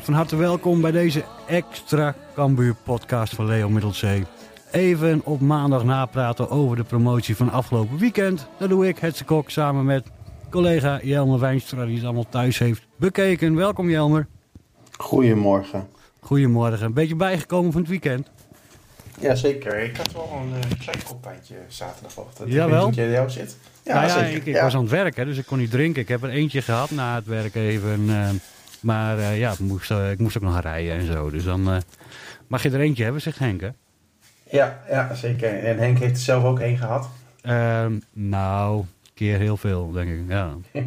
Ja, van harte welkom bij deze extra Cambuur podcast van Leo Middelzee. Even op maandag napraten over de promotie van afgelopen weekend. Dat doe ik, Hetze Kok, samen met collega Jelmer Wijnstra, die het allemaal thuis heeft bekeken. Welkom Jelmer. Goedemorgen. Goedemorgen. Een beetje bijgekomen van het weekend? Jazeker. Ik had wel een uh, klein zaterdagochtend. Jawel? Ik niet jou zit. Ja, nou ja, zeker. Ik, ik was aan het werken, dus ik kon niet drinken. Ik heb er eentje gehad na het werk even. Uh, maar uh, ja, ik moest, ik moest ook nog rijden en zo. Dus dan mag je er eentje hebben, zegt Henk, hè? Ja, ja, zeker. En Henk heeft er zelf ook één gehad? Ehm, nou, keer heel veel, denk ik. Ja,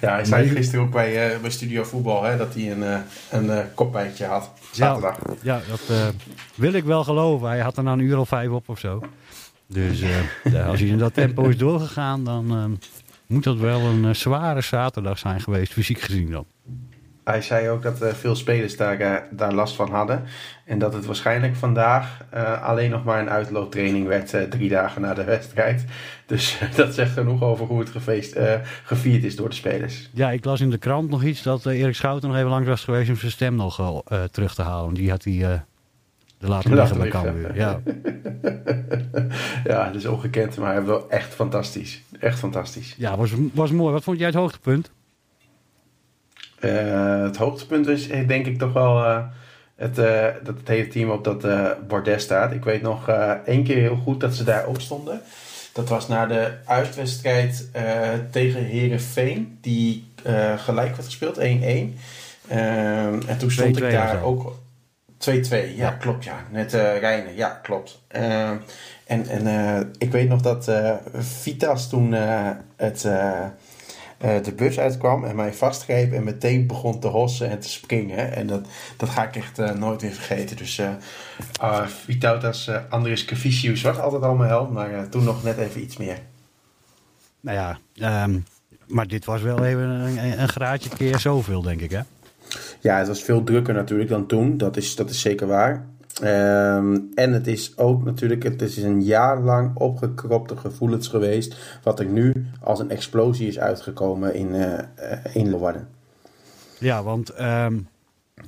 ja hij zei gisteren ook bij, bij Studio Voetbal hè, dat hij een, een kopijntje had. Zaterdag. Ja, ja dat wil ik wel geloven. Hij had er nou een uur of vijf op of zo. Dus als hij in dat tempo is doorgegaan, dan moet dat wel een zware zaterdag zijn geweest, fysiek gezien dan. Hij zei ook dat uh, veel spelers daar, uh, daar last van hadden. En dat het waarschijnlijk vandaag uh, alleen nog maar een uitlooptraining werd drie dagen na de wedstrijd. Dus dat zegt genoeg over hoe het gefeest, gevierd is door de spelers. Ja, ik las in de krant nog iets dat Erik Schouten nog even langs was geweest om zijn stem nog terug te halen. Die had hij de laten liggen bij Cambuur. Ja. ja, dat is ongekend, maar wel echt fantastisch. Echt fantastisch. Ja, was, was mooi. Wat vond jij het hoogtepunt? Uh, het hoogtepunt is denk ik toch wel uh, het, uh, dat het hele team op dat bordes staat. Ik weet nog één keer heel goed dat ze daar ook stonden. Dat was na de uitwedstrijd tegen Herenveen, die gelijk werd gespeeld, 1-1. en toen stond ik daar ook 2-2, ja, klopt, ja. Net Rijnen, ja, klopt. en en ik weet nog dat Vitas toen het uh, de bus uitkwam en mij vastgreep en meteen begon te hossen en te springen. En dat, dat ga ik echt uh, nooit weer vergeten. Dus uh, Vitautas Andris Cavicius was altijd al mijn held, maar toen nog net even iets meer. Nou ja, um, maar dit was wel even een, een graadje keer zoveel, denk ik, hè? Ja, het was veel drukker natuurlijk dan toen. Dat is, dat is zeker waar. Um, en het is ook natuurlijk, het is een jaar lang opgekropte gevoelens geweest, wat er nu als een explosie is uitgekomen in, uh, in Leeuwarden. Ja, want um,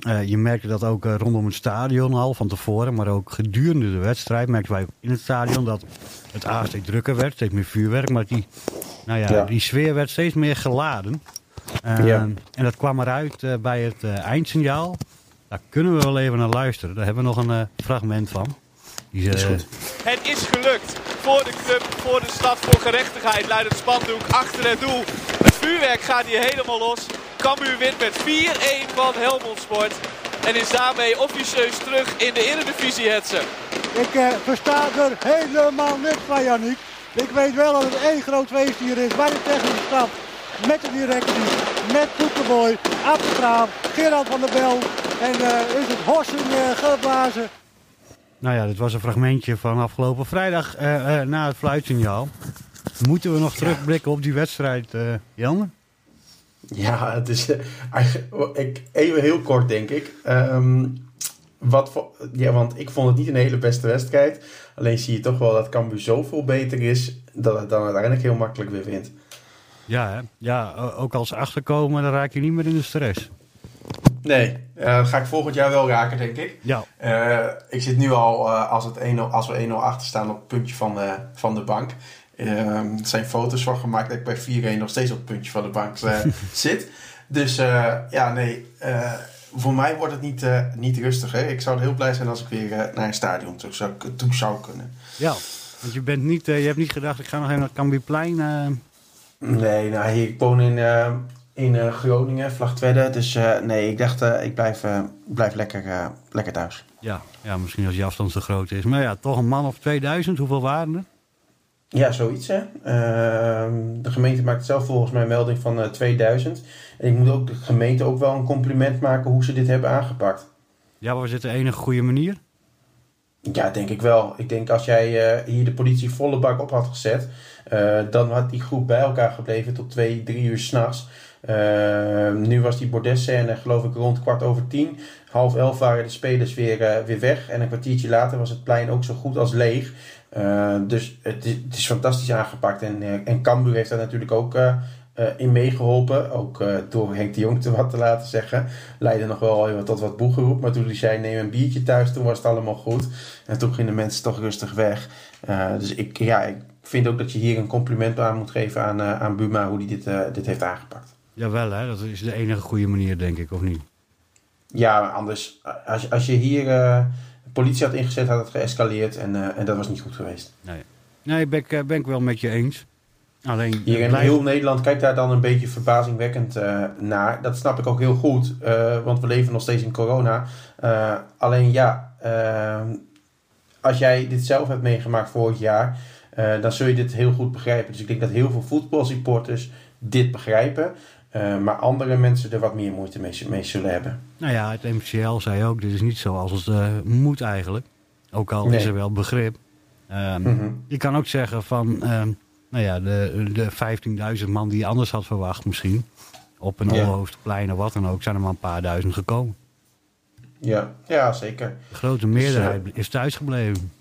uh, je merkte dat ook rondom het stadion al van tevoren, maar ook gedurende de wedstrijd merkten wij in het stadion dat het A steeds drukker werd, steeds meer vuurwerk, maar die, nou ja, ja. die sfeer werd steeds meer geladen. Ja. En dat kwam eruit bij het eindsignaal. Daar kunnen we wel even naar luisteren. Daar hebben we nog een uh, fragment van. Die, uh... is goed. Het is gelukt. Voor de club, voor de stad, voor gerechtigheid luidt het spandoek achter het doel. Het vuurwerk gaat hier helemaal los. Cambuur wint met 4-1 van Helmond Sport. En is daarmee officieus terug in de Eredivisie hetsen. Ik uh, versta er helemaal niks van, Jannik. Ik weet wel dat het één groot feest hier is bij de technische staf. Met de directie, met Koekenboy, Abstraaf, Gerald van der Bel, en uh, is het hossen uh, geblazen. Nou ja, dit was een fragmentje van afgelopen vrijdag uh, na het fluitsignaal. Moeten we nog terugblikken op die wedstrijd, uh, Jelmer? Ja, het is ik, even heel kort denk ik. Um, wat voor, ja, want ik vond het niet een hele beste wedstrijd. Alleen zie je toch wel dat Cambuur zoveel beter is dat het dan uiteindelijk heel makkelijk weer wint. Ja, hè? ja ook als achterkomen, dan raak je niet meer in de stress. Nee, uh, dat ga ik volgend jaar wel raken, denk ik. Ja. Uh, ik zit nu al, uh, als, het 1 als we 1-0 achter staan, op het puntje van de, van de bank. er zijn foto's van gemaakt dat ik bij 4-1 nog steeds op het puntje van de bank zit. Dus ja, nee, voor mij wordt het niet, niet rustig. Hè? Ik zou heel blij zijn als ik weer naar een stadion toe zou, toe zou kunnen. Ja, want je, bent niet, je hebt niet gedacht, ik ga nog even naar het Cambierplein. Nee, nou, hier, ik woon in in uh, Groningen, Vlagtwedde. Dus uh, nee, ik dacht, uh, ik blijf, blijf lekker, lekker thuis. Ja, ja, misschien als je afstand zo groot is. Maar ja, toch een man of 2000. Hoeveel waren er? Ja, zoiets hè. Ehm, de gemeente maakt zelf volgens mij een melding van 2000. En ik moet ook de gemeente ook wel een compliment maken hoe ze dit hebben aangepakt. Ja, was dit de enige goede manier? Ja, denk ik wel. Ik denk als jij hier de politie volle bak op had gezet, dan had die groep bij elkaar gebleven tot twee, drie uur s'nachts. Uh, nu was die bordesscène geloof ik rond kwart over tien. Half elf waren de spelers weer, uh, weer weg. En een kwartiertje later was het plein ook zo goed als leeg. Uh, dus het is, fantastisch aangepakt. En, en Cambuur heeft daar natuurlijk ook in meegeholpen. Ook door Henk de Jong te wat te laten zeggen. Leidde nog wel even tot wat boegeroep. Maar toen hij zei neem een biertje thuis, toen was het allemaal goed. En toen gingen de mensen toch rustig weg. dus ik, ja, ik vind ook dat je hier een compliment aan moet geven aan, aan Buma hoe hij dit, dit heeft aangepakt. Jawel, hè? dat is de enige goede manier, denk ik, of niet? Ja, anders, als, als je hier uh, de politie had ingezet, had het geëscaleerd en, uh, en dat was niet goed geweest. Nee, nee ben, ik, ben ik wel met je eens. Alleen, hier in heel Nederland kijkt daar dan een beetje verbazingwekkend uh, naar. Dat snap ik ook heel goed, want we leven nog steeds in corona. alleen ja, als jij dit zelf hebt meegemaakt vorig jaar, dan zul je dit heel goed begrijpen. Dus ik denk dat heel veel voetbalsupporters dit begrijpen. Uh, maar andere mensen er wat meer moeite mee, mee, zullen hebben. Nou ja, het MCL zei ook, dit is niet zoals het uh, moet eigenlijk. Ook al is er wel begrip. Um, mm -hmm. Je kan ook zeggen van, um, nou ja, de, de 15.000 man die je anders had verwacht misschien. Op een ja. of wat dan ook, zijn er maar een paar duizend gekomen. Ja, ja zeker. De grote meerderheid dus, uh, is thuisgebleven.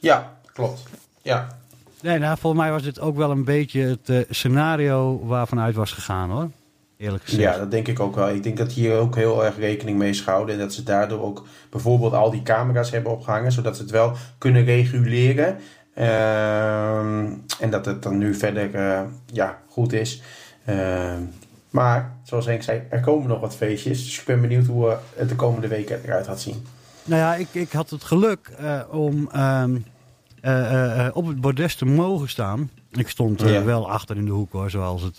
Ja, klopt. Ja, Nee, nou, volgens mij was dit ook wel een beetje het uh, scenario waarvan uit was gegaan hoor. Eerlijk gezegd. Ja, dat denk ik ook wel. Ik denk dat hier ook heel erg rekening mee is gehouden. En dat ze daardoor ook bijvoorbeeld al die camera's hebben opgehangen. Zodat ze het wel kunnen reguleren. Uh, en dat het dan nu verder uh, ja, goed is. Uh, maar, zoals Henk zei, er komen nog wat feestjes. Dus ik ben benieuwd hoe het de komende weken eruit gaat zien. Nou ja, ik, ik had het geluk om... Um uh, op het bordes te mogen staan. Ik stond ja. wel achter in de hoek hoor, zoals het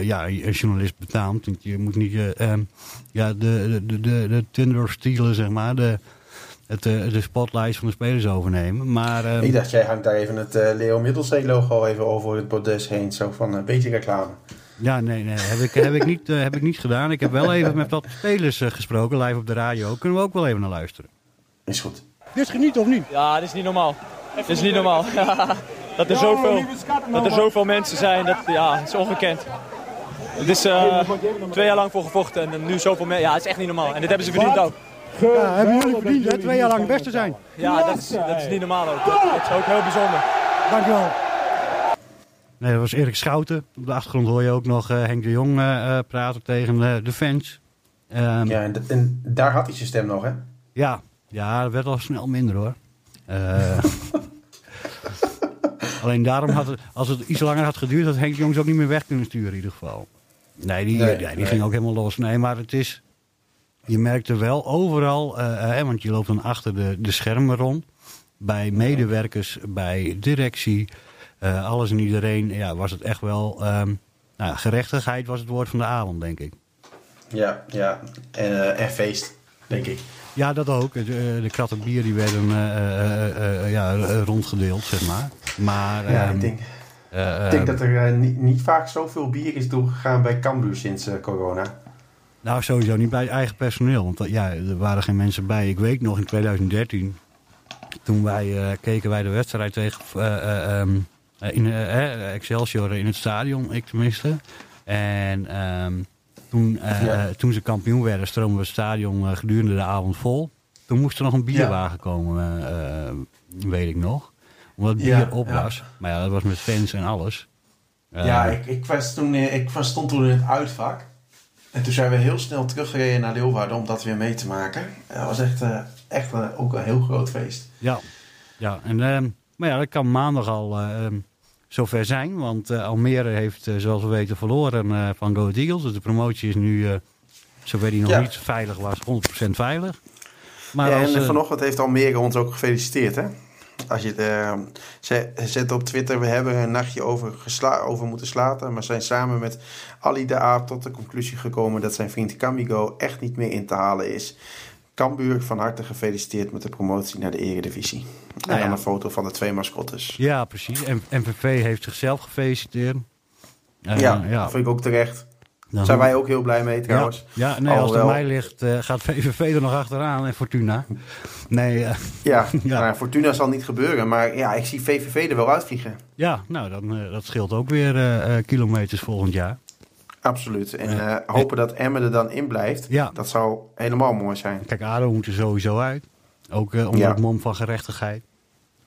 ja, een journalist betaamt. Je moet niet ehm, ja, de, de, de, de Tinder stelen, zeg maar. De, het, de spotlights van de spelers overnemen. Maar, um, ik dacht, jij hangt daar even het Leo Middelzee logo even over het bordes heen. Zo van een beetje reclame. Ja, nee, nee. Heb ik, heb, ik niet, heb ik niet gedaan. Ik heb wel even met wat spelers gesproken, live op de radio. Kunnen we ook wel even naar luisteren. Is goed. Dit is geniet of niet? Ja, dit is niet normaal. Dit is niet normaal. dat, er zoveel, dat er zoveel mensen zijn, dat ja, is ongekend. Het is uh, twee jaar lang voor gevochten en nu zoveel mensen. Ja, het is echt niet normaal. En dit hebben ze verdiend ook. Ja, hebben jullie verdiend, hè? Twee jaar lang het beste zijn. Ja, dat is, dat is niet normaal ook. Dat is ook heel bijzonder. Dankjewel. Nee, dat was Erik Schouten. Op de achtergrond hoor je ook nog uh, Henk de Jong uh, praten tegen de fans. Um, ja, en, en, daar had hij zijn stem nog, hè? Ja, ja, dat werd al snel minder hoor. Uh, alleen daarom had het, als het iets langer had geduurd, had Henk Jongs ook niet meer weg kunnen sturen in ieder geval. Nee, die, nee, die nee. ging ook helemaal los. Nee, maar het is, je merkte wel overal, uh, want je loopt dan achter de, de schermen rond. Bij medewerkers, bij directie, alles en iedereen, ja, was het echt wel, um, nou, gerechtigheid was het woord van de avond, denk ik. Ja, ja. En, en feest, denk ik. Ja, dat ook. De, de kratten bier die werden uh, uh, ja, rondgedeeld, zeg maar. Maar, ja, um, ik denk, ik denk dat er niet, niet, vaak zoveel bier is doorgegaan bij Cambuur sinds corona. Nou, sowieso niet bij eigen personeel. Want ja, er waren geen mensen bij. Ik weet nog in 2013, toen wij keken wij de wedstrijd tegen um, in, Excelsior in het stadion, ik tenminste. En... Um, toen, ja. toen ze kampioen werden, stroomden we het stadion uh, gedurende de avond vol. Toen moest er nog een bierwagen komen, uh, weet ik nog. Omdat het bier op was. Maar ja, dat was met fans en alles. ja, ik, ik, was toen, ik was, stond toen in het uitvak. En toen zijn we heel snel teruggereden naar Leeuwarden om dat weer mee te maken. Dat was echt, echt ook een heel groot feest. Ja, ja en, maar ja, dat kan maandag al zover zijn. Want uh, Almere heeft, uh, zoals we weten, verloren uh, van Go Eagles. Dus de promotie is nu, zover die nog ja. niet veilig was, 100% veilig. Maar ja, als, en vanochtend heeft Almere ons ook gefeliciteerd, hè? Als je het, ze zet op Twitter, we hebben er een nachtje over, over moeten slapen. Maar zijn samen met Ali de Aap tot de conclusie gekomen dat zijn vriend Camigo echt niet meer in te halen is. Cambuur, van harte gefeliciteerd met de promotie naar de Eredivisie. Nou en dan een foto van de twee mascottes. Ja, precies. En MVV heeft zichzelf gefeliciteerd. Uh, ja, ja, dat vind ik ook terecht. Daar zijn wij ook heel blij mee trouwens. Ja, ja nee, als het mij ligt uh, gaat VVV er nog achteraan en Fortuna. Nee, uh, ja, ja. Nou, Fortuna zal niet gebeuren. Maar ja, ik zie VVV er wel uitvliegen. Ja, nou, dan, dat scheelt ook weer kilometers volgend jaar. Absoluut. En uh, hopen dat Emmen er dan in blijft. Ja. Dat zou helemaal mooi zijn. Kijk, ADO moet er sowieso uit. Ook uh, onder ja. het mom van gerechtigheid.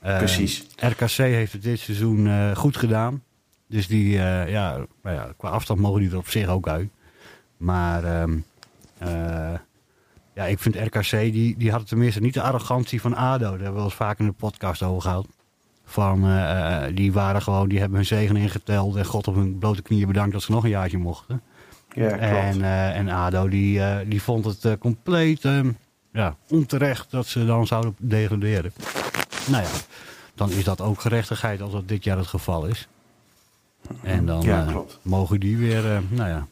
Uh, Precies. RKC heeft het dit seizoen goed gedaan. Dus die, ja, nou ja, qua afstand mogen die er op zich ook uit. Maar um, uh, ja, ik vind RKC, die, die hadden tenminste niet de arrogantie van ADO. Daar hebben we wel eens vaak in de podcast over gehad. Van, uh, die waren gewoon, die hebben hun zegen ingeteld en God op hun blote knieën bedankt dat ze nog een jaartje mochten. Ja, klopt. En, uh, en ADO, die, uh, die vond het compleet ja, onterecht dat ze dan zouden degraderen. Nou ja, dan is dat ook gerechtigheid als dat dit jaar het geval is. En dan ja, mogen die weer, nou ja,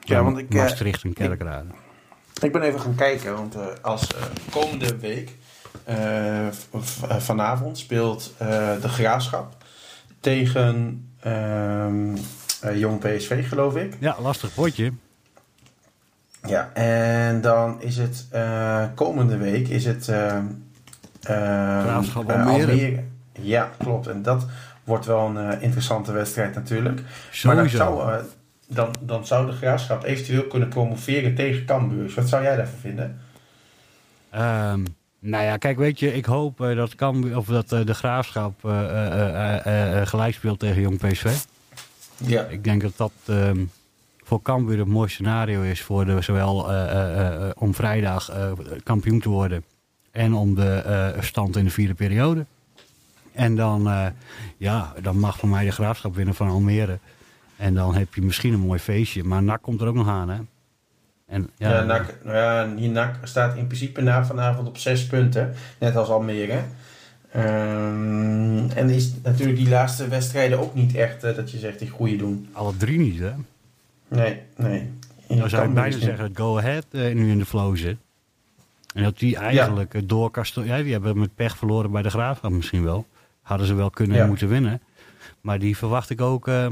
ja want ik, Maastricht en Kerkrade. Ik, ik, ben even gaan kijken, want als komende week, vanavond, speelt de Graafschap tegen ehm, Jong PSV, geloof ik. Ja, lastig potje. Ja, en dan is het komende week, is het... Graafschap Almere. Almere. Ja, klopt. En dat wordt wel een interessante wedstrijd natuurlijk. Sowieso. Maar dan zou, dan, dan zou de Graafschap eventueel kunnen promoveren tegen Cambuur. Wat zou jij daarvan vinden? Um, nou ja, kijk, weet je, ik hoop uh, dat, Cambuur, of dat de Graafschap gelijk speelt tegen Jong PSV. Ja. Ik denk dat dat um, voor Cambuur het mooiste scenario is voor de, zowel om vrijdag kampioen te worden en om de stand in de vierde periode. En dan, ja, dan mag voor mij de graafschap winnen van Almere. En dan heb je misschien een mooi feestje. Maar NAC komt er ook nog aan, hè? En, ja, ja, NAC, nou ja, NAC staat in principe na vanavond op zes punten. Net als Almere. Um, en is natuurlijk die laatste wedstrijden ook niet echt uh, dat je zegt die goede doen. Alle drie niet, hè? Nee, nee. Dan zou ik bijna zeggen dat Go Ahead uh, nu in de flow zit. En dat die eigenlijk ja. door Castel... Ja, die hebben met pech verloren bij de Graafschap misschien wel. Hadden ze wel kunnen Ja. moeten winnen. Maar die verwacht ik ook. eh,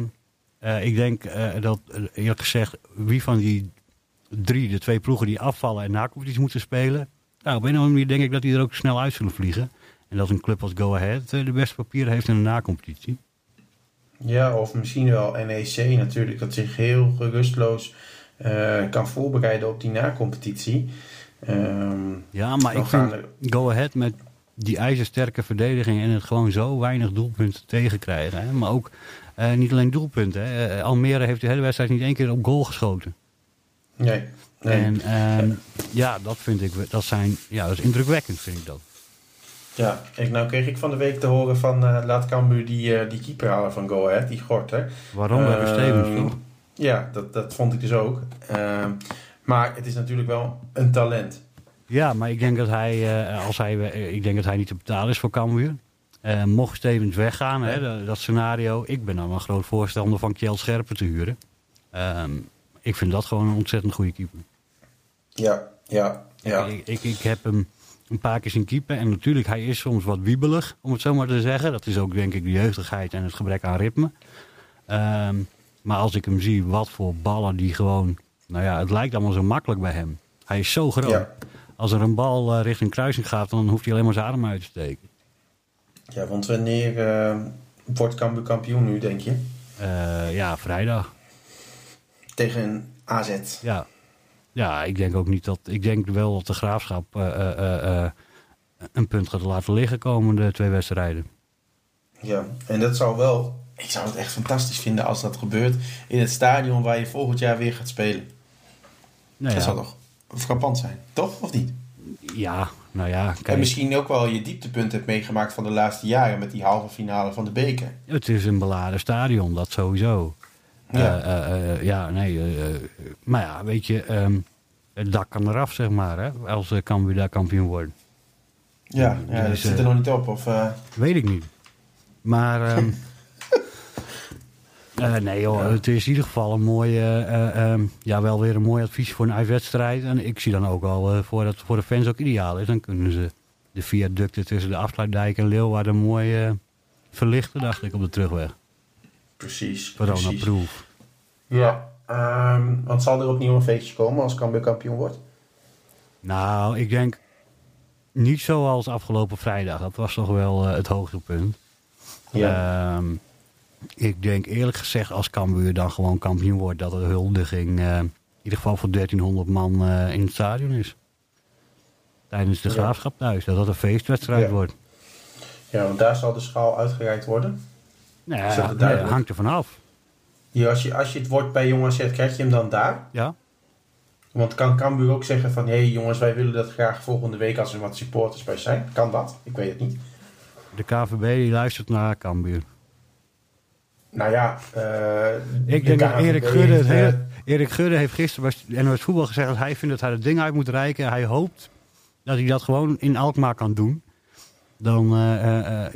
eh, ik denk eh, dat, eh, eerlijk gezegd, wie van die drie, de twee ploegen die afvallen en na iets moeten spelen. Nou, op een of andere manier denk ik dat die er ook snel uit zullen vliegen. En dat een club als Go Ahead eh, de beste papieren heeft in de nacompetitie. Ja, of misschien wel NEC natuurlijk, dat zich heel gerustloos eh, kan voorbereiden op die nacompetitie. Ehm Ja, maar ik vind Go Ahead met die ijzersterke verdediging en het gewoon zo weinig doelpunten tegenkrijgen. Hè? Maar ook eh, niet alleen doelpunten. Hè? Almere heeft de hele wedstrijd niet één keer op goal geschoten. Nee, nee. En ehm, ja, dat vind ik, dat zijn, ja, dat is indrukwekkend vind ik dat. Ja, ik, nou kreeg ik van de week te horen van eh, laat Cambuur die, eh, die keeper halen van Go Ahead, die Gorter. Waarom? Uh, Ehm, Stevens toch? Ja, dat, dat vond ik dus ook. Ehm, maar het is natuurlijk wel een talent. Ja, maar ik denk dat hij, eh, als hij, ik denk dat hij niet te betalen is voor Cambuur. Mocht Stevens weggaan, hè, dat, dat scenario. Ik ben dan een groot voorstander van Kjell Scherpen te huren. Ehm, ik vind dat gewoon een ontzettend goede keeper. Ja, ja, ja. Ik, ik, ik heb hem een paar keer zien keeper. En natuurlijk, hij is soms wat wiebelig, om het zo maar te zeggen. Dat is ook denk ik de jeugdigheid en het gebrek aan ritme. Ehm, maar als ik hem zie, wat voor ballen die gewoon... Nou ja, het lijkt allemaal zo makkelijk bij hem. Hij is zo groot. Ja. Als er een bal eh, richting kruising gaat, dan hoeft hij alleen maar zijn adem uit te steken. Ja, want wanneer eh, wordt Cambuur kampioen nu, denk je? Eh, ja, vrijdag. Tegen AZ. Ja. ja, ik denk ook niet dat... Ik denk wel dat de Graafschap eh, eh, eh, een punt gaat laten liggen komende twee wedstrijden. Ja, en dat zou wel... Ik zou het echt fantastisch vinden als dat gebeurt in het stadion waar je volgend jaar weer gaat spelen. Nou Dat ja, zou toch frappant zijn, toch? Of niet? ja, nou ja, En misschien ook wel je dieptepunt hebt meegemaakt van de laatste jaren met die halve finale van de beker. Het is een beladen stadion, dat sowieso. Ja. Ja, eh, ja nee. eh, eh, maar ja, weet je, ehm, het dak kan eraf, zeg maar, hè, als uh, Cambuur daar kampioen wordt. Ja, ja dat Dus, zit er eh, nog niet op. Of, eh, Weet ik niet. Maar ehm, eh, nee joh, Ja. het is in ieder geval een mooie, eh, ehm, ja wel weer een mooi advies voor een uitwedstrijd. En ik zie dan ook al eh, voor dat het voor de fans ook ideaal is. Dan kunnen ze de viaducten tussen de afsluitdijk en Leeuwarden mooi eh, verlichten, dacht ik, op de terugweg. Precies. Corona-proof. Ja, ehm, want zal er opnieuw een feestje komen als Cambuur kampioen wordt? Nou, ik denk niet zoals afgelopen vrijdag. Dat was toch wel eh, het hoogtepunt. Ehm, ik denk eerlijk gezegd, als Cambuur dan gewoon kampioen wordt, dat er huldiging eh, in ieder geval voor 1300 man eh, in het stadion is. Tijdens de Ja. graafschap thuis. Dat dat een feestwedstrijd Ja. wordt. ja, want daar zal de schaal uitgereikt worden. Nou Is dat ja, het nee, duidelijk? hangt er vanaf. Ja, als, je, als je het wordt bij jongens zet, krijg je hem dan daar? Ja? Want kan Cambuur ook zeggen van... hé hey, jongens, wij willen dat graag volgende week als er wat supporters bij zijn. Kan dat? Ik weet het niet. De KVB die luistert naar Cambuur. Nou ja, eh, Ik de denk dat Erik Gudde, heeft, eh, hele- Erik Gudde heeft gisteren bij NOS Voetbal gezegd dat hij vindt dat hij het ding uit moet reiken. Hij hoopt dat hij dat gewoon in Alkmaar kan doen. Dan, eh,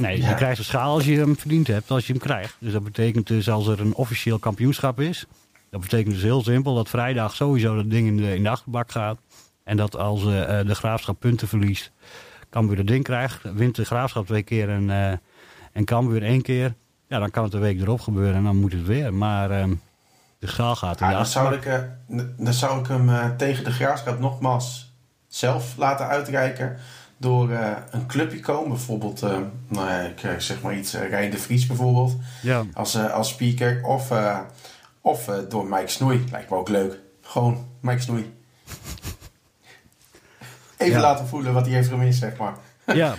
nee, Ja. je krijgt een schaal als je hem verdiend hebt, als je hem krijgt. Dus dat betekent dus als er een officieel kampioenschap is. Dat betekent dus heel simpel dat vrijdag sowieso dat ding in de, in de achterbak gaat. En dat als eh, eh, de graafschap punten verliest, Cambuur dat ding krijgt. Wint de graafschap twee keer en, eh en Cambuur één keer. Ja, dan kan het een week erop gebeuren en dan moet het weer. Maar ehm, de schaal gaat in Ah, de dan, zou ik, dan zou ik hem tegen de graafschap nogmaals zelf laten uitreiken. Door eh, een clubje komen. Bijvoorbeeld, eh, nou ja, ik eh, zeg maar iets, uh, Rijn de Vries bijvoorbeeld. Ja, Als, als speaker. Of, of door Mike Snoei. Lijkt me ook leuk. Gewoon Mike Snoei. Even Ja. laten voelen wat hij heeft gemist, zeg maar. ja.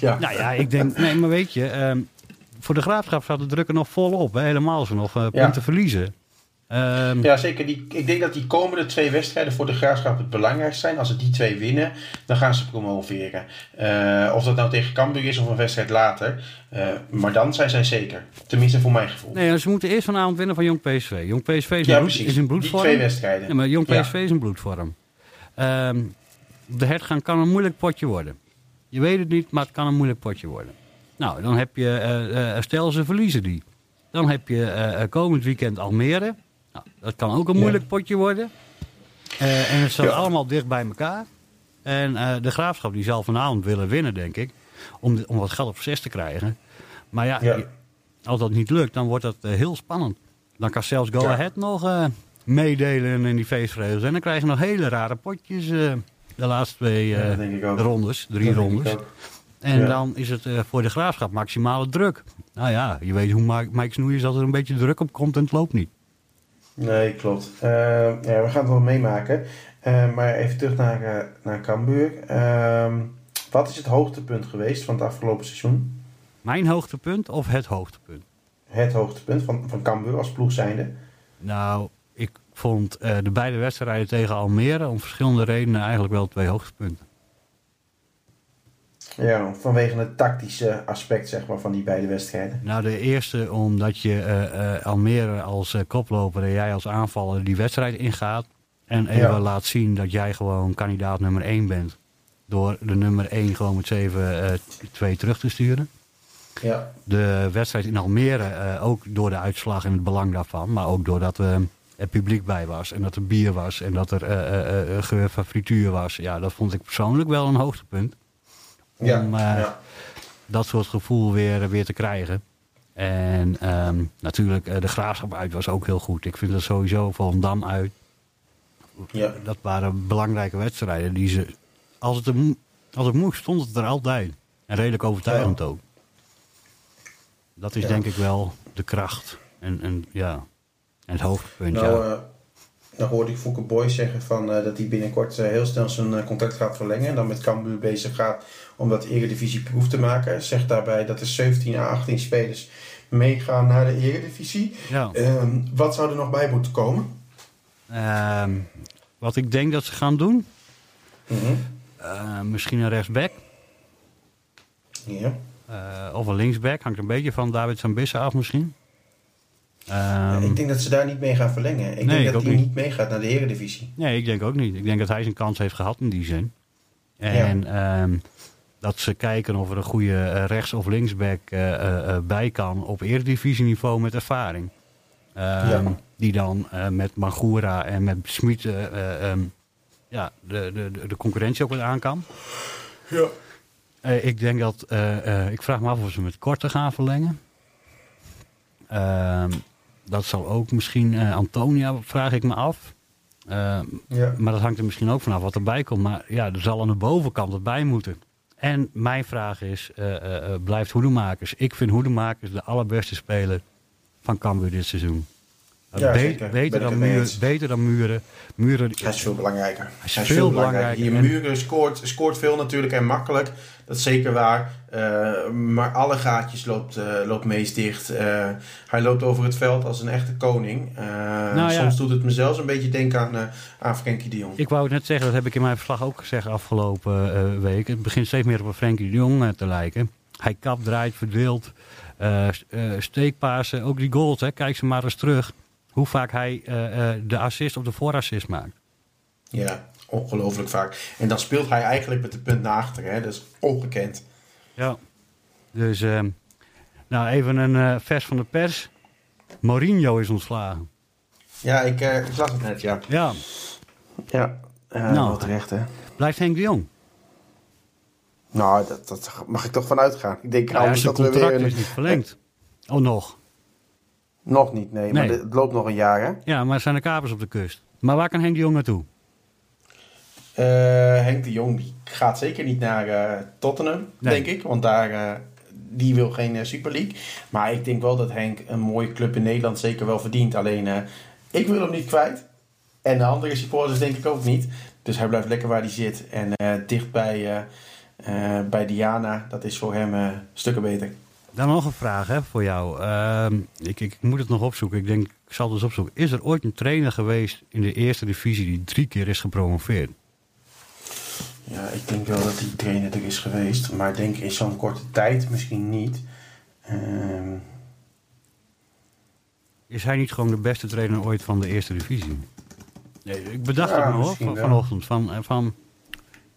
ja. nou ja, ik denk... Nee, maar weet je... ehm, voor de graafschap staat de druk er nog volop. Hè? Helemaal ze nog punten verliezen. Ehm, Ja, zeker. Die, ik denk dat die komende twee wedstrijden voor de Graafschap het belangrijkst zijn. Als ze die twee winnen, dan gaan ze promoveren. Eh, of dat nou tegen Cambuur is of een wedstrijd later. Eh, maar dan zijn zij zeker. Tenminste voor mijn gevoel. Nee, ze moeten eerst vanavond winnen van Jong PSV. Jong PSV is, ja, in, bloed, is in die bloedvorm. twee wedstrijden. Ja, maar Jong Ja. PSV is in bloedvorm. Ehm, de hertgang kan een moeilijk potje worden. Je weet het niet, maar het kan een moeilijk potje worden. Nou, dan heb je, eh, stel ze verliezen die. Dan heb je komend weekend Almere. Nou, dat kan ook een Ja. moeilijk potje worden. Eh, en het staat Ja. allemaal dicht bij elkaar. En eh, de graafschap die zal vanavond willen winnen, denk ik. Om, de- om wat geld op zes te krijgen. Maar ja, als dat niet lukt, dan wordt dat eh, heel spannend. Dan kan zelfs Go Ja. Ahead nog eh, meedelen in die feestregels. En dan krijg je nog hele rare potjes eh, de laatste twee eh, rondes, drie rondes. En Ja. dan is het eh, voor de graafschap maximale druk. Nou ja, je weet hoe Mike Snoei is dat er een beetje druk op komt en het loopt niet. Nee, klopt. Eh, ja, we gaan het wel meemaken. Eh, maar even terug naar, eh, naar Cambuur. Ehm, wat is het hoogtepunt geweest van het afgelopen seizoen? Mijn hoogtepunt of het hoogtepunt? Het hoogtepunt van, van Cambuur als ploeg zijnde? Nou, ik vond eh, de beide wedstrijden tegen Almere om verschillende redenen eigenlijk wel twee hoogtepunten. Ja, vanwege het tactische aspect zeg maar, van die beide wedstrijden. Nou, de eerste omdat je eh, eh, Almere als eh, koploper en jij als aanvaller die wedstrijd ingaat. En even Ja. laat zien dat jij gewoon kandidaat nummer 1 bent. Door de nummer 1 gewoon met 7-2 terug te sturen. Ja, De wedstrijd in Almere, ook door de uitslag en het belang daarvan. Maar ook doordat eh, er publiek bij was. En dat er bier was. En dat er eh, eh, geur van frituur was. Ja, dat vond ik persoonlijk wel een hoogtepunt. Om ja, eh, ja. dat soort gevoel weer, weer te krijgen. En ehm, natuurlijk, eh, de graafschap uit was ook heel goed. Ik vind dat sowieso Volendam uit. ja. Dat waren belangrijke wedstrijden. Die ze, als, het er, als het moest, stond het er altijd. En redelijk overtuigend ook. Dat is Ja. denk ik wel de kracht. En, en, ja, en het hoogtepunt. Nou, ja. eh, nou hoorde ik Fouke Boy zeggen van, eh, dat hij binnenkort eh, heel snel zijn eh, contract gaat verlengen. En dan met Cambuur bezig gaat om dat Eredivisie proef te maken. Zegt daarbij dat er 17 à 18 spelers meegaan naar de Eredivisie. ja. Ehm, wat zou er nog bij moeten komen? Ehm, wat ik denk dat ze gaan doen. Mhm. misschien een rechtsback. Ja. of een linksback. Hangt een beetje van David Zambissa af misschien. Ehm, ik denk dat ze daar niet mee gaan verlengen. Ik Nee, denk ik dat hij niet. niet meegaat naar de Eredivisie. Nee, ik denk ook niet. Ik denk dat hij zijn kans heeft gehad in die zin. En ehm, dat ze kijken of er een goede eh, rechts- of linksback eh, eh, bij kan op eredivisieniveau met ervaring. Ehm, Ja. Die dan met Magura en met Smit ja, de, de, de- concurrentie ook wat aan kan. Ja. Ik denk dat, ik vraag me af of ze met korte gaan verlengen. Dat zal ook misschien, eh, Antonia vraag ik me af. Ja. maar dat hangt er misschien ook vanaf wat erbij komt. Maar ja, er zal aan de bovenkant wat bij moeten. En mijn vraag is, eh, eh, eh, blijft Hoedemakers? Ik vind Hoedemakers de allerbeste speler van Cambuur dit seizoen. Ja, Be- zeker. beter, dan muren, beter dan muren. Muren Hij is veel belangrijker. is Hij veel belangrijker. Je En- muren scoort, scoort veel natuurlijk en makkelijk. Dat is zeker waar. Eh, maar alle gaatjes loopt, eh loopt meest dicht. Eh, hij loopt over het veld als een echte koning. Eh, Nou ja. Soms doet het me zelfs een beetje denken aan, aan Frenkie de Jong. Ik wou het net zeggen, dat heb ik in mijn verslag ook gezegd afgelopen eh, week. Het begint steeds meer op een Frenkie de Jong te lijken. Hij kapt, draait, verdeelt, eh s- eh, steekpasen, ook die goals. Hè. Kijk ze maar eens terug. Hoe vaak hij eh, eh, de assist of de voorassist maakt. Ja, ongelooflijk vaak. En dan speelt hij eigenlijk met de punt naar achter. Hè? Dat is ongekend. Ja. Dus, ehm, nou even een eh, vers van de pers. Mourinho is ontslagen. Ja, ik, eh, ik zag het net, ja. Ja, Ja, eh Nou. wel terecht hè. blijft Henk de Jong. Nou, dat, dat mag ik toch van uitgaan. Ik denk Nou, ja, dat we contract weer... is niet verlengd. Oh, nog. Nog niet, nee. Maar het loopt nog een jaar, hè. Ja, maar er zijn de kapers op de kust. Maar waar kan Henk de Jong naartoe? Eh, Henk de Jong die gaat zeker niet naar eh, Tottenham, Nee. denk ik. Want daar, eh, die wil geen Super League. Maar ik denk wel dat Henk een mooie club in Nederland zeker wel verdient. Alleen, ik wil hem niet kwijt. En de andere supporters denk ik ook niet. Dus hij blijft lekker waar hij zit. En dicht bij, bij Diana, dat is voor hem stukken beter. Dan nog een vraag hè, voor jou. Ehm, ik, ik moet het nog opzoeken. Ik denk, ik zal het dus opzoeken. Is er ooit een trainer geweest in de eerste divisie die drie keer is gepromoveerd? Ja, ik denk wel dat die trainer er is geweest. Maar ik denk in zo'n korte tijd misschien niet. Ehm, Is hij niet gewoon de beste trainer ooit van de eerste divisie? Nee, ik bedacht Ja, het me hoor, van, vanochtend. Van, eh, van,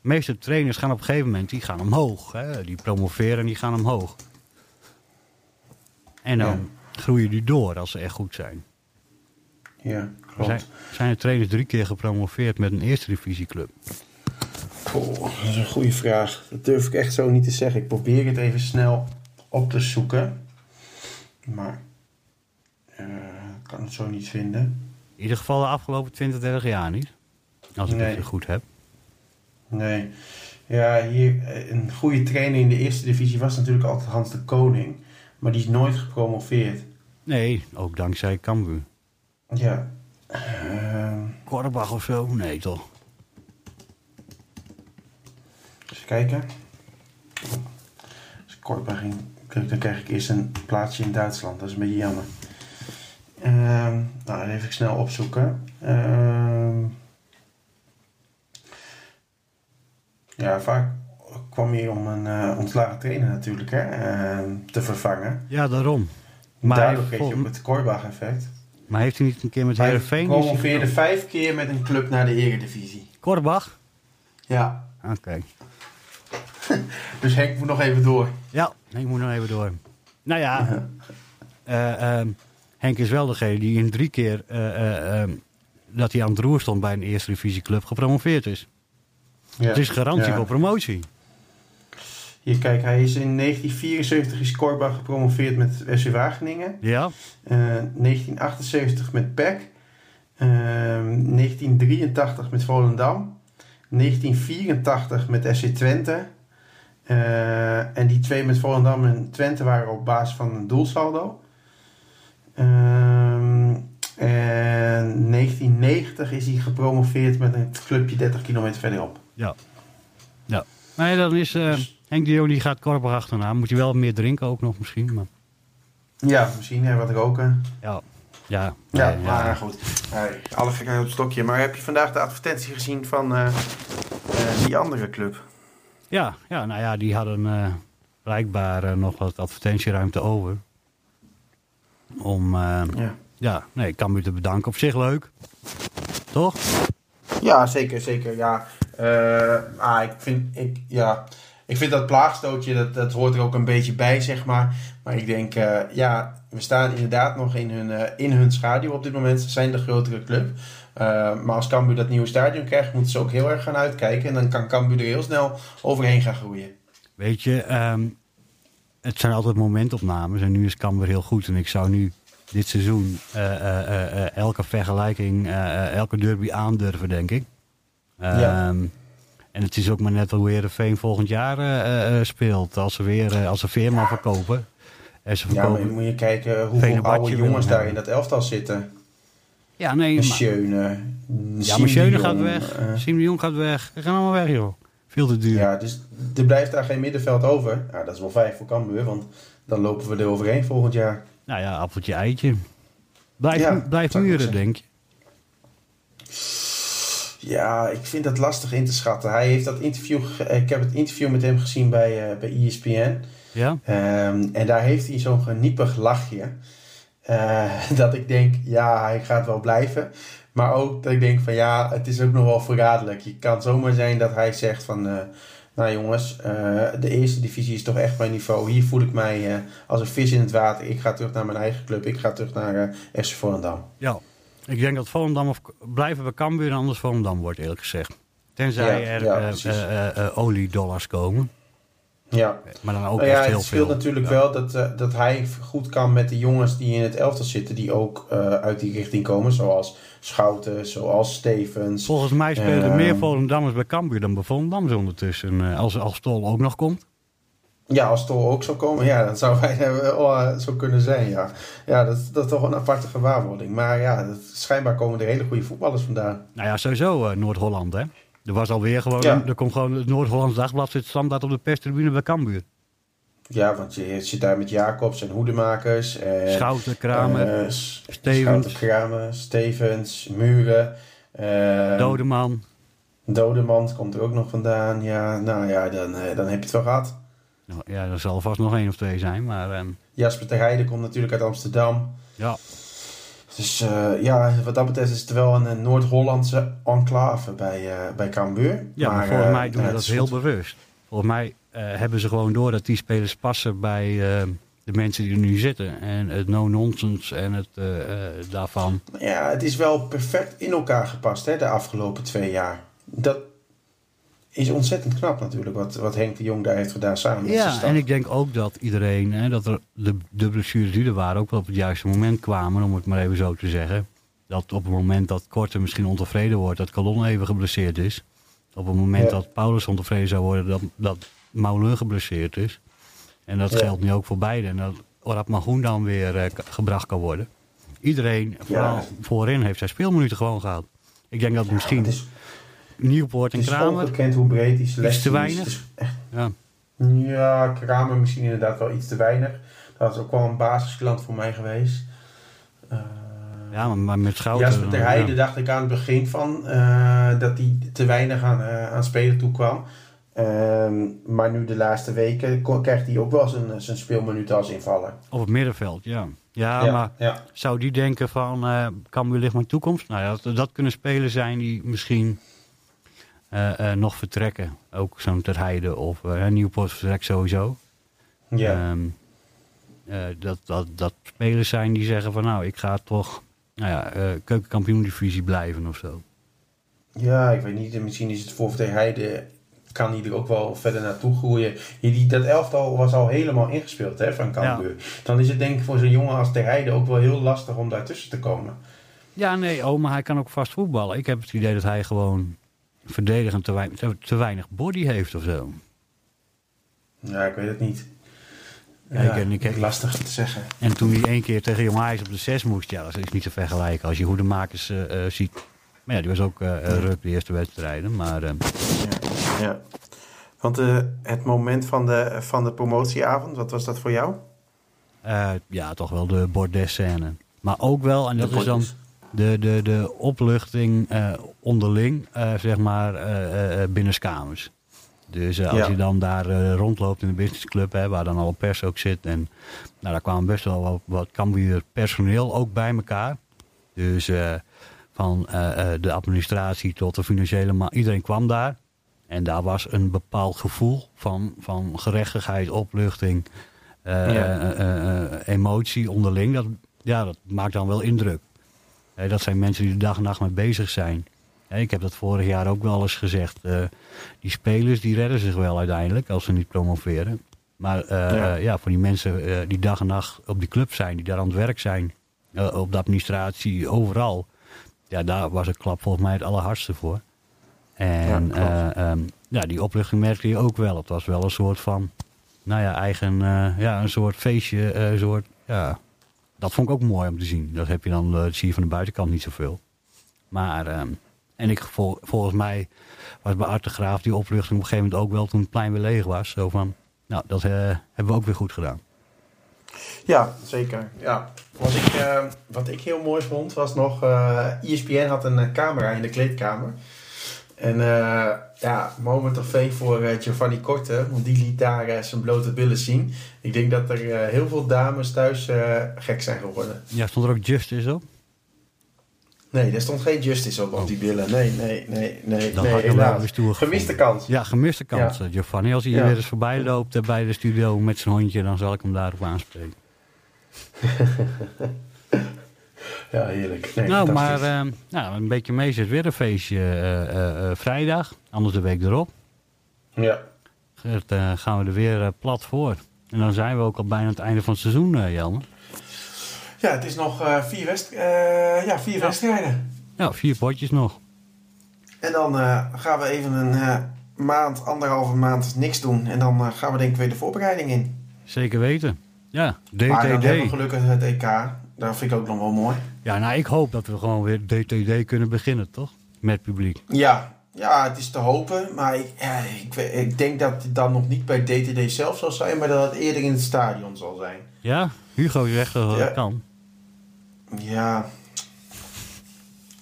de meeste trainers gaan op een gegeven moment die gaan omhoog. Hè? Die promoveren en die gaan omhoog. En dan groeien die door als ze echt goed zijn. ja, klopt. Zijn, zijn er trainers drie keer gepromoveerd met een eerste divisieclub? Goh, dat is een goede vraag. Dat durf ik echt zo niet te zeggen. Ik probeer het even snel op te zoeken. Maar eh, ik kan het zo niet vinden. In ieder geval de afgelopen 20, 30 jaar niet. Als ik Nee. het goed heb. Nee. Ja, hier, eh, een goede trainer in de eerste divisie was natuurlijk altijd Hans de Koning. Maar die is nooit gepromoveerd. Nee, ook dankzij Cambuur. Ja. Ehm, Korbach of zo? Nee, toch? Even kijken. Als ik Kortbach ging, dan krijg ik eerst een plaatsje in Duitsland. Dat is een beetje jammer. Ehm, nou, even snel opzoeken. Ehm, ja, vaak kwam hij om een eh, ontslagen trainer natuurlijk hè, ehm, te vervangen. Ja, daarom. Maar, Daardoor hij- kreeg je ook het Korbach-effect. maar heeft hij niet een keer met Hij Heerenveen... promoveerde vijf keer met een club naar de eredivisie. Korbach? Ja, Oké. dus Henk moet nog even door. Ja, ik moet nog even door. Nou ja, eh, ehm, Henk is wel degene die in drie keer eh, eh, ehm, dat hij aan het roer stond bij een eerste divisieclub gepromoveerd is. Ja. Het is garantie Ja. voor promotie. Hier, kijk, hij is in 1974 is Korbach gepromoveerd met SC Wageningen. Ja, Eh, 1978 met PEC. Eh, 1983 met Volendam. 1984 met SC Twente. Eh, en die twee met Volendam en Twente waren op basis van een doelsaldo. Ehm, en 1990 is hij gepromoveerd met een clubje 30 kilometer verderop. ja. ja. Nee, dan is eh, Henk de Jong die gaat Korbach achterna. Moet hij wel meer drinken ook nog misschien. Maar, Ja, misschien hè, wat roken. ja, ja, Ja, nee, maar goed. Hey, alle gekheid op het stokje. Maar heb je vandaag de advertentie gezien van eh, eh, die andere club? Ja, ja, nou ja, die hadden eh, blijkbaar nog wat advertentieruimte over. Om, Ja. ja, nee, ik kan u te bedanken. Op zich leuk. Toch? Ja, zeker, zeker. Ja, Eh, ah, ik, vind, ik, ja, ik vind dat plaagstootje, dat, dat hoort er ook een beetje bij, zeg maar. Maar ik denk, eh, ja, we staan inderdaad nog in hun, eh, in hun schaduw op dit moment. Ze zijn de grotere club. Eh, maar als Cambuur dat nieuwe stadion krijgt, moeten ze ook heel erg gaan uitkijken. En dan kan Cambuur er heel snel overheen gaan groeien. Weet je, ehm, het zijn altijd momentopnames. En nu is Cambuur heel goed. En ik zou nu dit seizoen elke vergelijking, elke derby aandurven, denk ik. Ehm, Ja. En het is ook maar net hoe Heerenveen volgend jaar eh, eh, speelt. Als ze weer eh, als ze Veerman verkopen. En ze Ja, maar verkopen dan moet je kijken hoeveel oude jongens daar in dat elftal zitten. Ja, nee. Schöne. ja, maar Schöne gaat weg. Jong gaat weg. Ze gaan allemaal weg, joh. Veel te duur. Ja, dus er blijft daar geen middenveld over. Ja, dat is wel vijf voor Cambuur, want dan lopen we er overheen volgend jaar. Nou ja, appeltje, eitje. Blijf, Ja, blijf muren, denk je. Ja, ik vind dat lastig in te schatten. Hij heeft dat interview, ge- ik heb het interview met hem gezien bij, eh, bij ESPN. Ja? Ehm, en daar heeft hij zo'n geniepig lachje. Eh, dat ik denk, ja, hij gaat wel blijven. Maar ook dat ik denk van ja, het is ook nog wel verraderlijk. Je kan zomaar zijn dat hij zegt van... eh, nou jongens, eh, de eerste divisie is toch echt mijn niveau. Hier voel ik mij eh, als een vis in het water. Ik ga terug naar mijn eigen club. Ik ga terug naar eh FC Volendam. Ja. Ik denk dat Volendam of blijven bij Cambuur en anders Volendam wordt, eerlijk gezegd. Tenzij Ja, er ja, eh, eh, eh, oliedollars komen. Ja, Maar dan ook Nou ja, echt heel het speelt veel. natuurlijk Ja. wel dat, dat hij goed kan met de jongens die in het elftal zitten, die ook uit die richting komen, zoals Schouten, zoals Stevens. Volgens mij spelen er Ehm. meer Volendammers bij Cambuur dan bij Volendam ondertussen. als, als Tol ook nog komt. Ja, als Tol ook zou komen, ja, dan zou wij wel eh, zo kunnen zijn, ja. Ja, dat, dat is toch een aparte gewaarwording. Maar ja, dat, schijnbaar komen er hele goede voetballers vandaan. Nou ja, sowieso eh, Noord-Holland, hè. Er was alweer gewoon, Ja. er komt gewoon het Noord-Hollands Dagblad zit standaard op de perstribune bij Cambuur. Ja, want je zit daar met Jacobs en Hoedemakers. En, Schouten, Kramer, eh, Stevens. Schouten, Kramer, Stevens, Muren. Dodeman. Dodemand komt er ook nog vandaan. Ja, nou ja, dan, dan heb je het wel gehad. Nou, Ja, er zal vast nog één of twee zijn, maar ehm, Jasper de Heijden komt natuurlijk uit Amsterdam. ja. Dus eh, ja, wat dat betreft is het wel een, Noord-Hollandse enclave bij, eh bij Cambuur. Ja, maar, Maar, volgens eh, mij doen ze dat heel goed. bewust. Volgens mij hebben ze gewoon door dat die spelers passen bij eh, de mensen die er nu zitten. En het no-nonsense en het daarvan. Ja, het is wel perfect in elkaar gepast hè, de afgelopen twee jaar. Dat is ontzettend knap natuurlijk, wat, wat Henk de Jong daar heeft gedaan samen met Ja, en ik denk ook dat iedereen, hè, dat er de, de blessures die er waren ook wel op het juiste moment kwamen, om het maar even zo te zeggen. Dat op het moment dat Korte misschien ontevreden wordt, dat Calon even geblesseerd is. Op het moment Ja. dat Paulus ontevreden zou worden, dat, dat Maulun geblesseerd is. En dat Ja. geldt nu ook voor beide. En dat Orad Magoen dan weer eh, gebracht kan worden. Iedereen, vooral voorin, heeft zijn speelminuten gewoon gehad. Ik denk dat misschien het is, Nieuwpoort en het is Kramer... ongekend hoe breed die selectie Iets te is. weinig? Is Ja, Ja, Kramer misschien inderdaad wel iets te weinig. Dat is ook wel een basisklant voor mij geweest. Eh, ja maar, maar met Schouten... Jasper ter ja. Heijden dacht ik aan het begin van eh, dat hij te weinig aan, eh, aan spelen toe kwam. Ehm, maar nu de laatste weken krijgt hij ook wel zijn, zijn speelminuten als invaller. Op het middenveld, ja. Ja, maar ja. zou die denken van, eh Cambuur ligt mijn toekomst? Nou ja, dat, dat kunnen spelers zijn die misschien nog vertrekken. Ook zo'n Ter Heide of eh Nieuwpoort vertrekt sowieso. ja. Ehm, eh, dat, dat, dat spelers zijn die zeggen van, nou, ik ga toch nou ja, eh keukenkampioen-divisie blijven of zo. ja, ik weet niet. Misschien is het voor ter Heide kan hij er ook wel verder naartoe groeien. Die, die- dat elftal was al helemaal ingespeeld hè, van Cambuur. Dan is het denk ik voor zo'n jongen als ter Heide ook wel heel lastig om daartussen te komen. Ja, nee, oh, maar hij kan ook vast voetballen. Ik heb het idee dat hij gewoon verdedigend te, wei- te, weinig body heeft of zo. Ja, ik weet het niet. Ja, Ja, ik- ik- ik- lastig te zeggen. En toen hij één keer tegen Jong Ajax op de 6 moest, ja, dat is niet te vergelijken als je hoedemakers eh eh ziet. Maar ja, die was ook eh, ruk de eerste wedstrijden. Maar eh, Ja. ja. Want het moment van de, van de promotieavond, wat was dat voor jou? ja, toch wel de bordes-scène. Maar ook wel, en dat De is dan bordes. De, de, de opluchting eh, onderling, eh, zeg maar, eh binnenskamers. Dus als Ja. je dan daar rondloopt in de businessclub, hè, waar dan alle pers ook zit. En nou, daar kwamen best wel wat, wat Cambuur personeel ook bij elkaar. Dus van de administratie tot de financiële man, iedereen kwam daar. En daar was een bepaald gevoel van, van gerechtigheid, opluchting, Ja. emotie onderling. Dat, ja, dat maakt dan wel indruk. Dat zijn mensen die de dag en nacht mee bezig zijn. Ik heb dat vorig jaar ook wel eens gezegd. eh, die spelers die redden zich wel uiteindelijk als ze niet promoveren. Maar eh, Ja. eh, ja, voor die mensen die dag en nacht op die club zijn, die daar aan het werk zijn, op de administratie, overal. Ja, daar was een klap volgens mij het allerhardste voor. En Ja, eh, ehm, ja, die opluchting merkte je ook wel. Het was wel een soort van, nou ja, eigen, ja, een soort feestje, een soort, ja, dat vond ik ook mooi om te zien. Dat heb je dan, dat zie je van de buitenkant niet zoveel. Maar, ehm, en ik, vol, volgens mij was bij Art Graaf die opluchting op een gegeven moment ook wel toen het plein weer leeg was. Zo van, nou, dat hebben we ook weer goed gedaan. Ja, zeker. Ja. Wat, ik, uh, wat ik heel mooi vond was nog... Uh, ESPN had een camera in de kleedkamer. En uh, ja, moment of fame voor uh, Giovanni Korte. Want die liet daar uh, zijn blote billen zien. Ik denk dat er heel veel dames thuis gek zijn geworden. Ja, stond er ook Justice op? Nee, er stond geen Justice op, op die billen. Nee, nee, nee, nee. Dan nee, had je wel weer Gemiste kans. Ja, gemiste kans, ja. Giovanni. Als hij ja. weer eens voorbij loopt bij de studio met zijn hondje, dan zal ik hem daarop aanspreken. Ja, heerlijk. Nee, nou, maar uh, nou, een beetje mee zit weer een feestje uh, uh, vrijdag, anders de week erop. Ja. Gert, gaan we er weer plat voor. En dan zijn we ook al bijna aan het einde van het seizoen, Jelmer. Ja, het is nog vier, west, ja, vier ja. wedstrijden. Ja, vier potjes nog. En dan gaan we even een maand, anderhalve maand niks doen. En dan gaan we denk ik weer de voorbereiding in. Zeker weten. Ja, DTD. Maar dan hebben we gelukkig het EK. Dat vind ik ook nog wel mooi. Ja, nou, ik hoop dat we gewoon weer DTD kunnen beginnen, toch? Met publiek. Ja, ja het is te hopen. Maar ik, ja, ik, ik denk dat het dan nog niet bij DTD zelf zal zijn, maar dat het eerder in het stadion zal zijn. Ja, Hugo zegt dat het kan. Ja,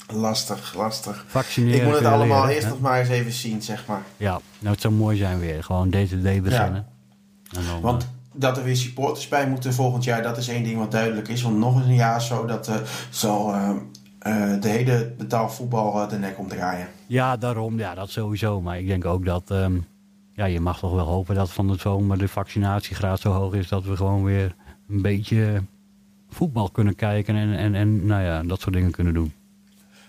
lastig, lastig. Vaccineren. Ik moet het allemaal eerst nog maar eens even zien, zeg maar. Ja, nou, het zou mooi zijn weer. Gewoon DTD beginnen. Ja. En dan, Want dat er weer supporters bij moeten volgend jaar, dat is één ding wat duidelijk is. Want nog eens een jaar zo, dat uh, zal uh, uh, de hele betaalvoetbal de nek omdraaien. Ja, daarom. Ja, dat sowieso. Maar ik denk ook dat, um, ja, je mag toch wel hopen dat van de zomer de vaccinatiegraad zo hoog is dat we gewoon weer een beetje voetbal kunnen kijken en, en, en nou ja, dat soort dingen kunnen doen.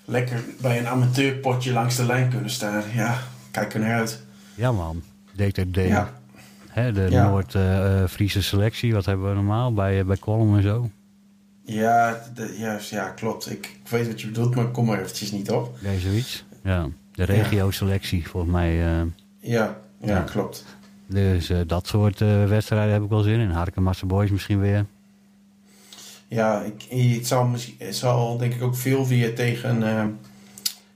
Lekker bij een amateurpotje langs de lijn kunnen staan. Ja, kijk er naar uit. Ja man, DTD. Ja. Hè, de ja. Noord-Friese selectie, wat hebben we normaal bij, bij Column en zo? Ja, de, juist, ja, klopt. Ik, ik, weet wat je bedoelt, maar kom maar eventjes niet op. Nee, zoiets. Ja, de regio-selectie, volgens mij. Uh, ja, ja, klopt. Dus uh, dat soort uh, wedstrijden heb ik wel zin in. Harken Boys misschien weer. Ja, ik, het, zal, het zal denk ik ook veel weer tegen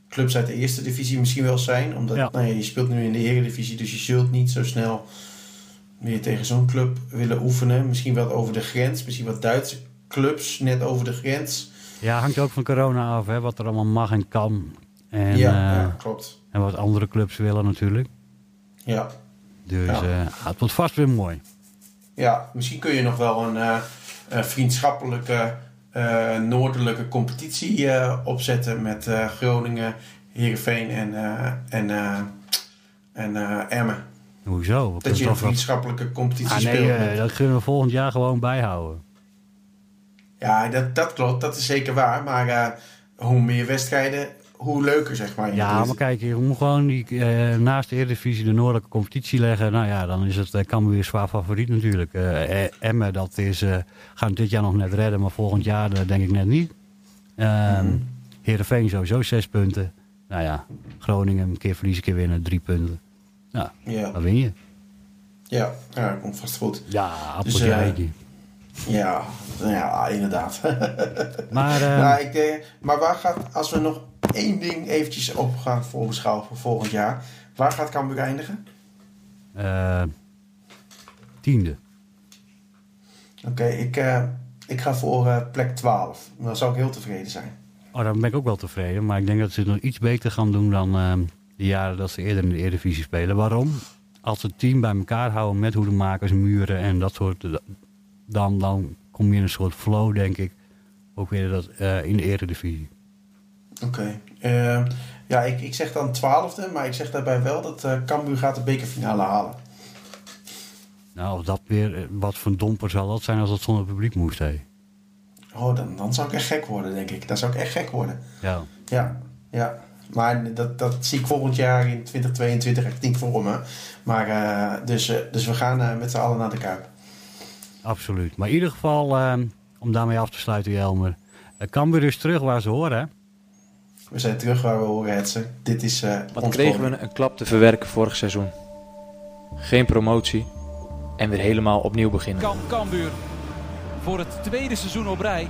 clubs uit de eerste divisie misschien wel zijn. Omdat ja. nou ja, je speelt nu in de eredivisie, dus je zult niet zo snel meer tegen zo'n club willen oefenen. Misschien wel over de grens. Misschien wat Duitse clubs net over de grens. Ja, hangt ook van corona af, hè, wat er allemaal mag en kan. En, ja, uh, ja, klopt. En wat andere clubs willen natuurlijk. Ja. Dus ja. Uh, het wordt vast weer mooi. Ja, misschien kun je nog wel een uh, vriendschappelijke noordelijke competitie opzetten met Groningen, Heerenveen en, en, en Emmen. Hoezo? Dat je een vriendschappelijke competitie ah, nee. Uh, dat kunnen we volgend jaar gewoon bijhouden. Ja, dat, dat klopt. Dat is zeker waar. Maar uh, hoe meer wedstrijden, hoe leuker, zeg maar. Ja, maar kijk, je moet gewoon die, uh, naast de Eredivisie de noordelijke competitie leggen. Nou ja, dan is het uh, kan weer zwaar favoriet natuurlijk. Emmen, dat is, gaan dit jaar nog net redden, maar volgend jaar denk ik net niet. Um, mm. Heerenveen sowieso zes punten. Nou ja, Groningen een keer verliezen, een keer winnen, drie punten. Nou, ja. dan win je. Ja, ja dat komt vast goed. Ja, appeltje dus, ja, ja, inderdaad. Maar, uh, nou, ik, uh, maar waar gaat, als we nog één ding eventjes op gaan voorbeschouwen voor volgend jaar. Waar gaat Cambuur eindigen? Uh, tiende. Oké, okay, ik, ik ga voor plek 12. Dan zou ik heel tevreden zijn. Oh, dan ben ik ook wel tevreden. Maar ik denk dat ze het nog iets beter gaan doen dan ehm, de jaren dat ze eerder in de Eredivisie spelen. Waarom? Als ze het team bij elkaar houden met hoedemakers, muren en dat soort... Dan, dan kom je in een soort flow, denk ik. Ook weer dat, uh, in de Eredivisie. Oké. Okay. Uh, ja, ik, ik zeg dan twaalfde, maar ik zeg daarbij wel dat uh, Cambuur gaat de bekerfinale halen. Nou, of dat weer... Wat voor domper zal dat zijn als dat zonder publiek moest, hé? Oh, dan, dan zou ik echt gek worden, denk ik. Dan zou ik echt gek worden. Ja. Ja, ja. Maar dat, dat zie ik volgend jaar in 2022 echt niet voor me. Maar, uh, dus, uh, dus we gaan uh, met z'n allen naar de Kuip. Absoluut. Maar in ieder geval, om daarmee af te sluiten, Jelmer. Cambuur is terug waar ze horen, hè? We zijn terug waar we horen, Hetze. Dit is Wat kregen we een klap te verwerken vorig seizoen. Geen promotie. En weer helemaal opnieuw beginnen. Kan Cambuur voor het tweede seizoen op rij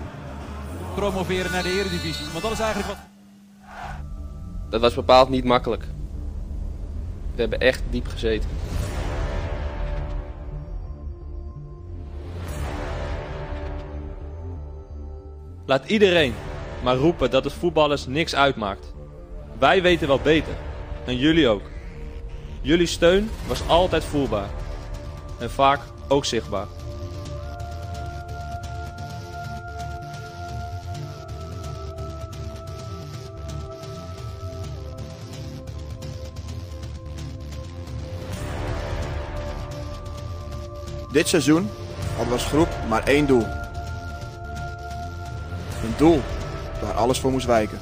promoveren naar de Eredivisie. Want dat is eigenlijk wat... Dat was bepaald niet makkelijk. We hebben echt diep gezeten. Laat iedereen maar roepen dat het voetballers niks uitmaakt. Wij weten wel beter. En jullie ook. Jullie steun was altijd voelbaar. En vaak ook zichtbaar. Dit seizoen hadden we als groep maar één doel. Een doel waar alles voor moest wijken.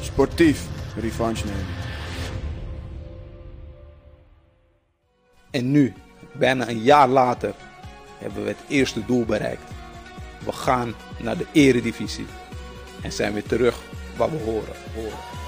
Sportief revanche nemen. En nu, bijna een jaar later, hebben we het eerste doel bereikt. We gaan naar de eredivisie. En zijn weer terug waar we horen. horen.